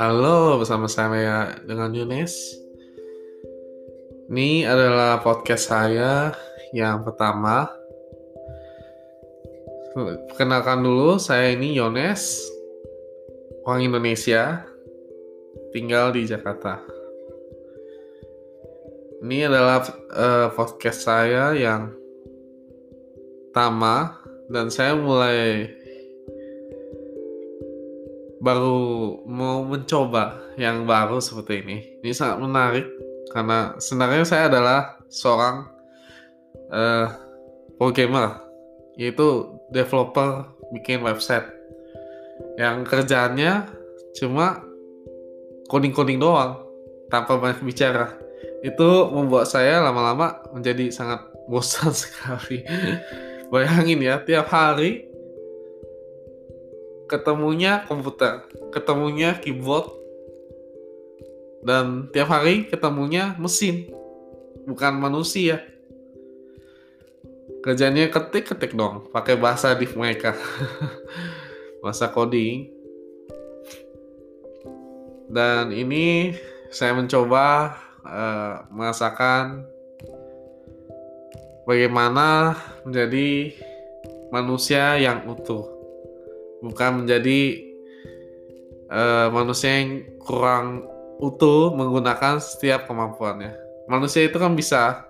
Halo, bersama saya dengan Yunes. Ini adalah podcast saya yang pertama. Perkenalkan dulu, saya ini Yones, orang Indonesia, tinggal di Jakarta. Ini adalah uh, podcast saya yang pertama dan saya mulai baru mau mencoba yang baru seperti ini. Ini sangat menarik karena sebenarnya saya adalah seorang uh, programmer, yaitu developer bikin website yang kerjaannya cuma coding-coding doang tanpa banyak bicara. Itu membuat saya lama-lama menjadi sangat bosan sekali. Bayangin ya, tiap hari ketemunya komputer, ketemunya keyboard, dan tiap hari ketemunya mesin, bukan manusia. Kerjanya ketik-ketik dong, pakai bahasa div mereka, bahasa coding. Dan ini saya mencoba uh, merasakan bagaimana menjadi manusia yang utuh bukan menjadi uh, manusia yang kurang utuh menggunakan setiap kemampuannya. Manusia itu kan bisa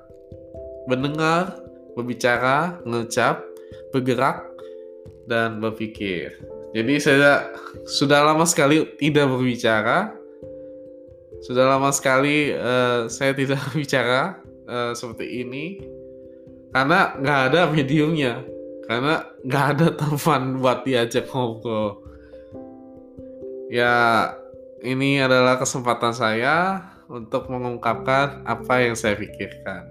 mendengar, berbicara, mengucap, bergerak, dan berpikir. Jadi saya sudah lama sekali tidak berbicara, sudah lama sekali uh, saya tidak berbicara uh, seperti ini karena nggak ada mediumnya. Karena nggak ada teman buat diajak ngobrol. Ya ini adalah kesempatan saya untuk mengungkapkan apa yang saya pikirkan.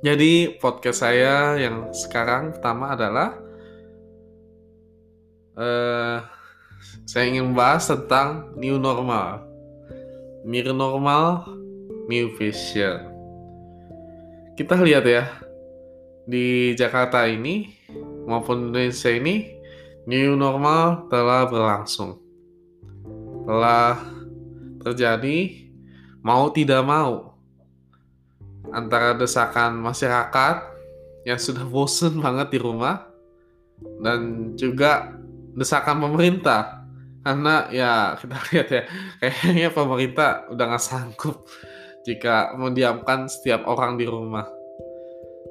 Jadi podcast saya yang sekarang pertama adalah uh, saya ingin membahas tentang new normal. New normal new vision kita lihat ya. Di Jakarta ini maupun Indonesia ini new normal telah berlangsung. Telah terjadi mau tidak mau. Antara desakan masyarakat yang sudah bosen banget di rumah dan juga desakan pemerintah. Karena ya kita lihat ya kayaknya pemerintah udah nggak sanggup jika mendiamkan setiap orang di rumah.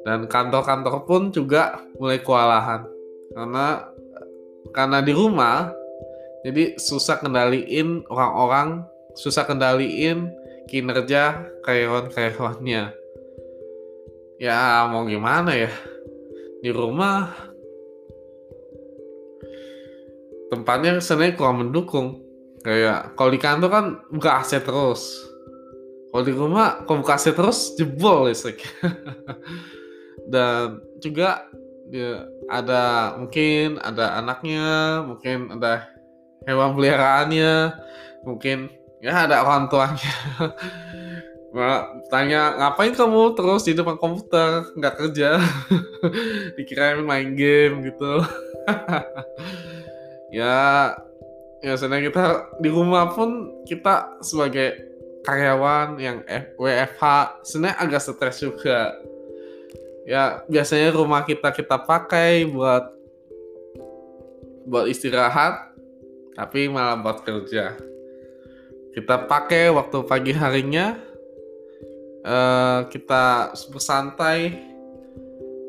Dan kantor-kantor pun juga mulai kewalahan. Karena karena di rumah jadi susah kendaliin orang-orang susah kendaliin kinerja karyawan-karyawannya. Ya mau gimana ya? Di rumah tempatnya sebenarnya kurang mendukung. Kayak kalau di kantor kan buka AC terus kalau di rumah AC terus jebol listrik. Dan juga ya, ada mungkin ada anaknya mungkin ada hewan peliharaannya mungkin ya ada orang tuanya. Tanya ngapain kamu terus di depan komputer? Nggak kerja. Dikirain main game gitu. Ya ya sebenarnya kita di rumah pun kita sebagai karyawan yang WFH sebenarnya agak stres juga. Ya biasanya rumah kita kita pakai buat buat istirahat tapi malah buat kerja. Kita pakai waktu pagi harinya uh, kita bersantai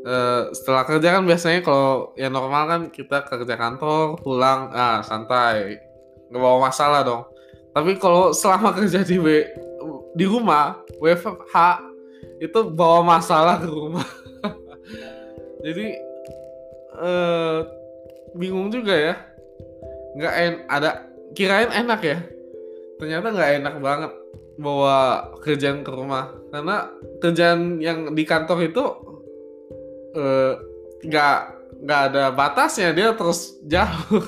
uh, setelah kerja kan biasanya kalau yang normal kan kita kerja kantor pulang ah santai. Nggak bawa masalah dong tapi kalau selama kerja di di rumah WFH itu bawa masalah ke rumah. Jadi uh, bingung juga ya. Nggak en ada kirain enak ya. Ternyata nggak enak banget bawa kerjaan ke rumah. Karena kerjaan yang di kantor itu eh, nggak nggak ada batasnya. Dia terus jauh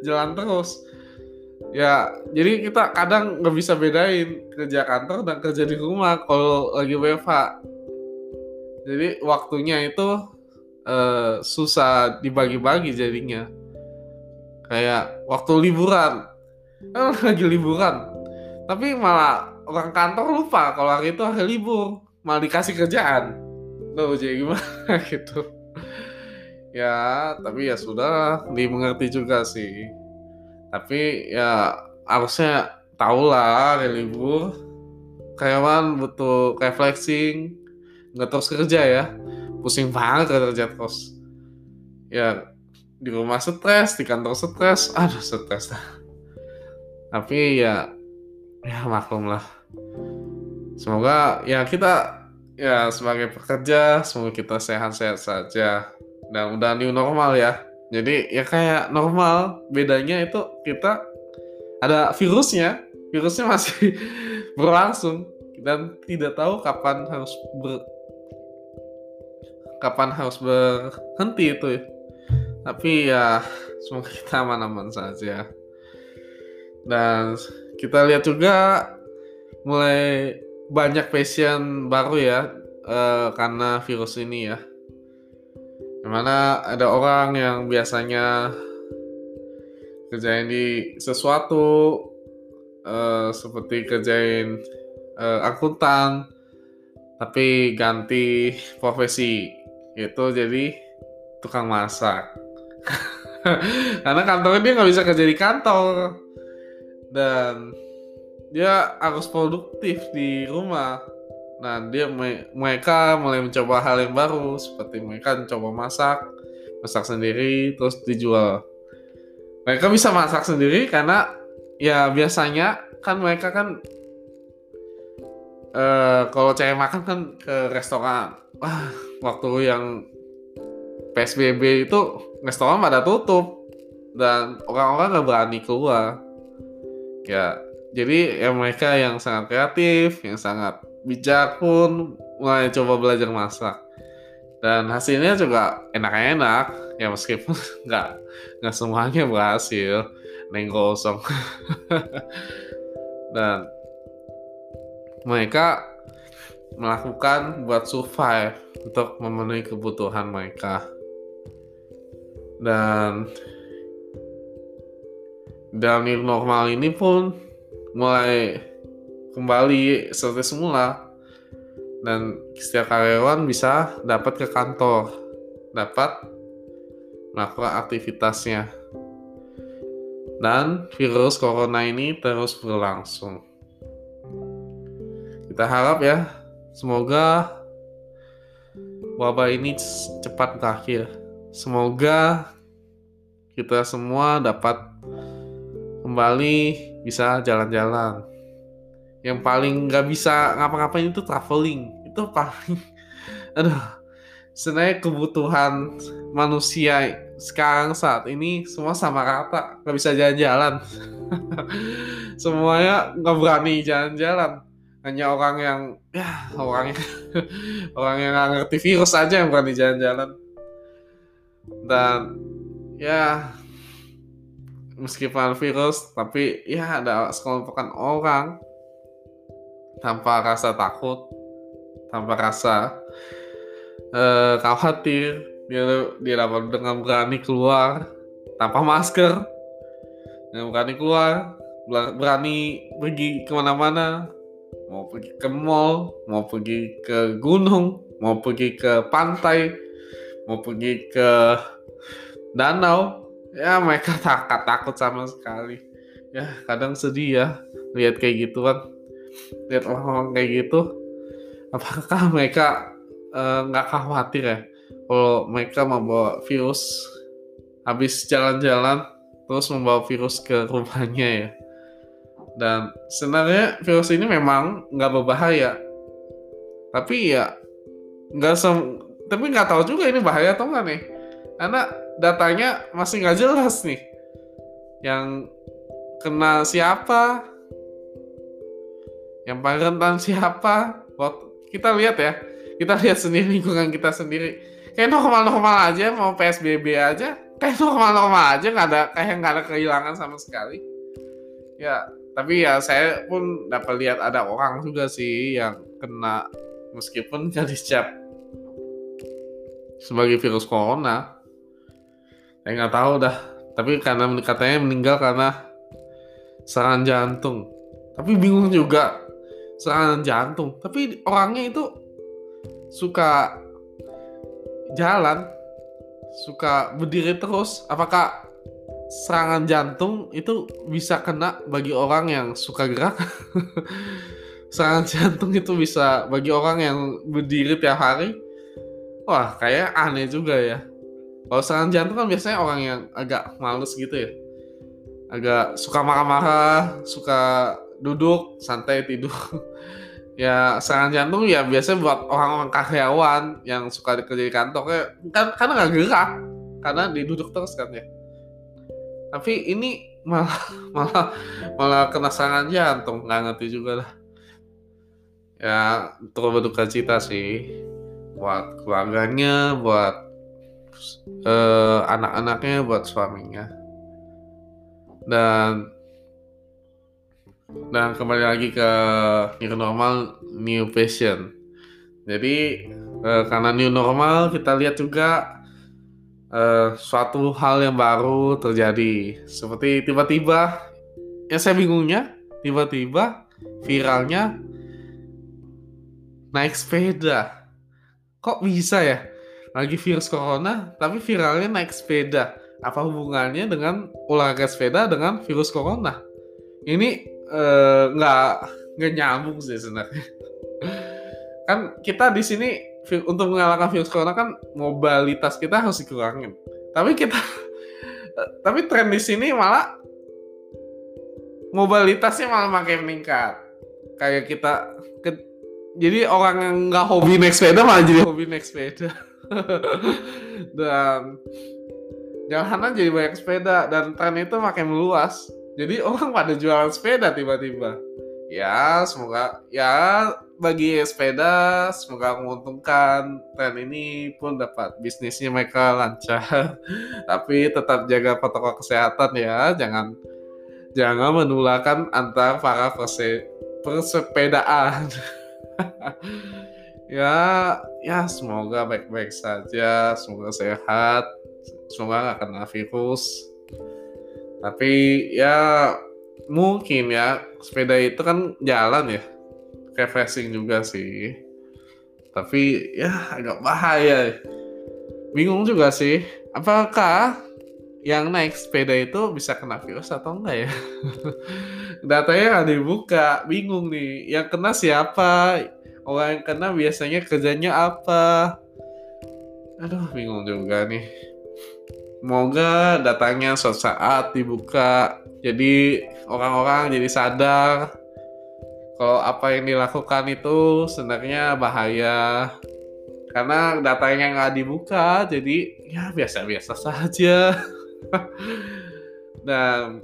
jalan terus ya jadi kita kadang nggak bisa bedain kerja kantor dan kerja di rumah kalau lagi WFH jadi waktunya itu uh, susah dibagi-bagi jadinya. Kayak waktu liburan. Kan lagi liburan. Tapi malah orang kantor lupa kalau hari itu hari libur. Malah dikasih kerjaan. Tuh jadi gimana gitu. Ya tapi ya sudah dimengerti juga sih tapi ya harusnya tahu lah hari libur. Karyawan butuh refreshing nggak terus kerja ya. Pusing banget kerja terus ya di rumah stres di kantor stres. Aduh stres tapi ya ya maklum lah. Semoga ya kita ya sebagai pekerja semoga kita sehat-sehat saja. Dan udah new normal ya jadi ya kayak normal. Bedanya itu kita ada virusnya. Virusnya masih berlangsung. Dan tidak tahu kapan harus ber kapan harus berhenti itu tapi ya semoga kita aman-aman saja. Dan kita lihat juga mulai banyak passion baru ya uh, karena virus ini ya. Di mana ada orang yang biasanya kerjain di sesuatu uh, seperti kerjain uh, akuntan tapi ganti profesi. Itu jadi tukang masak. Karena kantornya dia nggak bisa kerja di kantor. Dan dia harus produktif di rumah. Nah, dia mereka mulai mencoba hal yang baru seperti mereka mencoba masak, masak sendiri terus dijual. Mereka bisa masak sendiri karena ya biasanya kan mereka kan uh, kalau cewek makan kan ke restoran. Wah, waktu yang PSBB itu restoran pada tutup dan orang-orang nggak berani keluar ya jadi ya mereka yang sangat kreatif yang sangat bijak pun mulai coba belajar masak. Dan hasilnya juga enak-enak ya meskipun nggak nggak semuanya berhasil neng kosong. Dan mereka melakukan buat survive untuk memenuhi kebutuhan mereka. Dan dan new normal ini pun mulai kembali seperti semula. Dan setiap karyawan bisa dapat ke kantor dapat melakukan aktivitasnya. Dan virus corona ini terus berlangsung. Kita harap ya semoga wabah ini cepat berakhir. Semoga kita semua dapat kembali bisa jalan-jalan yang paling nggak bisa ngapa-ngapain itu traveling. Itu paling aduh sebenarnya kebutuhan manusia sekarang saat ini semua sama rata nggak bisa jalan-jalan. Semuanya nggak berani jalan-jalan. Hanya orang yang ya orang yang orang yang nggak ngerti virus aja yang berani jalan-jalan. Dan ya meskipun virus tapi ya ada sekelompokan orang tanpa rasa takut tanpa rasa uh, khawatir dia dia dapat dengan berani keluar tanpa masker dengan berani keluar berani pergi ke mana-mana mau pergi ke mall mau pergi ke gunung mau pergi ke pantai mau pergi ke danau ya mereka takut takut sama sekali. Ya kadang sedih ya lihat kayak gitu kan lihat orang-orang kayak gitu apakah mereka eh, nggak uh, khawatir ya kalau mereka membawa virus habis jalan-jalan terus membawa virus ke rumahnya ya? Dan sebenarnya virus ini memang nggak berbahaya. Tapi ya nggak sem tapi nggak tahu juga ini bahaya atau enggak nih. Karena datanya masih nggak jelas nih. Yang kena siapa yang paling rentan siapa kita lihat ya kita lihat sendiri lingkungan kita sendiri kayak normal-normal aja mau PSBB aja kayak normal-normal aja nggak ada kayak nggak ada kehilangan sama sekali ya tapi ya saya pun dapat lihat ada orang juga sih yang kena meskipun nggak dicap sebagai virus corona. Saya nggak tahu dah. Tapi karena katanya meninggal karena serangan jantung. Tapi bingung juga serangan jantung. Tapi orangnya itu suka jalan, suka berdiri terus. Apakah serangan jantung itu bisa kena bagi orang yang suka gerak? serangan jantung itu bisa bagi orang yang berdiri tiap hari? Wah, kayak aneh juga ya. Kalau serangan jantung kan biasanya orang yang agak males gitu ya. Agak suka marah-marah, suka duduk, santai tidur. ya serangan jantung ya biasanya buat orang-orang karyawan yang suka kerja di kantor. Kan karena nggak gerak karena diduduk terus kan ya. Tapi ini malah malah malah kena serangan jantung nggak ngerti juga lah. Ya terus berduka cita sih buat keluarganya buat uh, anak-anaknya buat suaminya. Dan dan kembali lagi ke new normal new passion jadi uh, karena new normal kita lihat juga uh, suatu hal yang baru terjadi. Seperti tiba-tiba yang saya bingungnya tiba-tiba viralnya naik sepeda. Kok bisa ya? Lagi virus corona tapi viralnya naik sepeda. Apa hubungannya dengan olahraga sepeda dengan virus corona? Ini Eh, nggak uh, nggak nyambung sih sebenarnya. kan kita di sini untuk mengalahkan virus corona kan mobilitas kita harus dikurangin. Tapi kita tapi tren di sini malah mobilitasnya malah makin meningkat. Kayak kita ke, jadi orang yang nggak hobi naik sepeda malah jadi hobi naik sepeda. dan jalanan jadi banyak sepeda dan tren itu makin meluas jadi orang pada jualan sepeda tiba-tiba. Ya, semoga ya bagi sepeda semoga menguntungkan tren ini pun dapat bisnisnya mereka lancar. Tapi tetap jaga protokol kesehatan ya, jangan jangan menularkan antar para perse, persepedaan. ya, ya semoga baik-baik saja, semoga sehat, semoga nggak kena virus tapi ya mungkin ya sepeda itu kan jalan ya. Refreshing juga sih. Tapi ya agak bahaya. Bingung juga sih apakah yang naik sepeda itu bisa kena virus atau enggak ya? Datanya nggak dibuka bingung nih. Yang kena siapa? Orang yang kena biasanya kerjanya apa? Aduh bingung juga nih Semoga datangnya suatu saat dibuka. Jadi orang-orang jadi sadar kalau apa yang dilakukan itu sebenarnya bahaya. Karena datanya nggak dibuka, jadi ya biasa-biasa saja. dan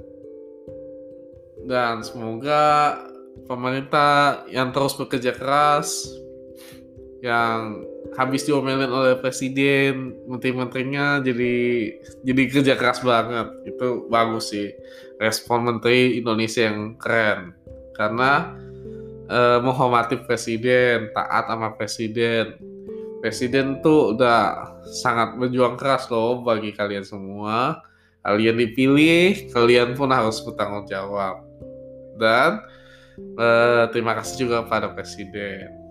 dan semoga pemerintah yang terus bekerja keras yang habis diomelin oleh presiden menteri-menterinya jadi jadi kerja keras banget. Itu bagus sih respon menteri Indonesia yang keren. Karena eh, menghormati presiden taat sama presiden. Presiden tuh udah sangat berjuang keras loh bagi kalian semua. Kalian dipilih kalian pun harus bertanggung jawab. Dan eh, terima kasih juga pada presiden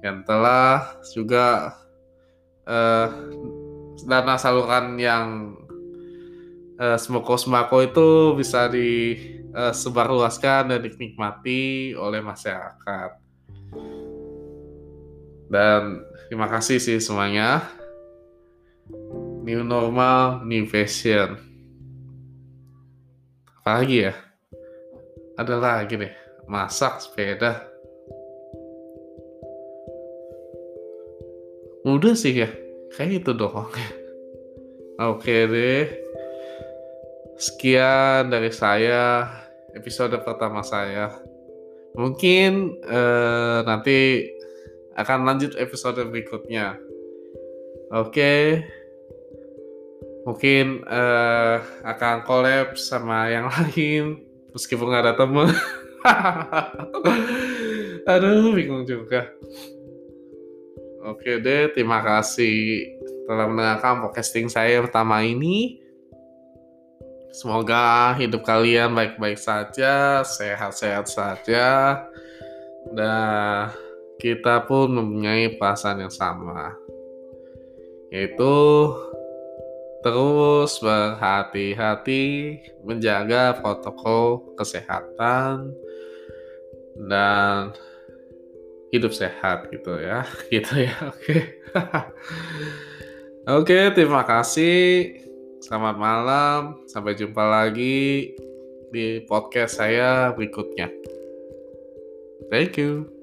yang telah juga uh, dana saluran yang uh, sembako-sembako itu bisa disebarluaskan uh, dan dinikmati oleh masyarakat. Dan terima kasih sih semuanya. New normal, new fashion. Apa lagi ya? Ada lagi deh. Masak sepeda. Udah sih ya, kayak itu doang. Oke deh. Sekian dari saya episode pertama saya. Mungkin eh, nanti akan lanjut episode berikutnya. Oke. Mungkin eh, akan collab sama yang lain meskipun nggak ada temen. Aduh, bingung juga. Oke deh, terima kasih telah mendengarkan podcasting saya pertama ini. Semoga hidup kalian baik-baik saja, sehat-sehat saja, dan kita pun mempunyai perasaan yang sama, yaitu terus berhati-hati menjaga protokol kesehatan dan hidup sehat gitu ya gitu ya oke. Oke terima kasih. Selamat malam. Sampai jumpa lagi di podcast saya berikutnya. Thank you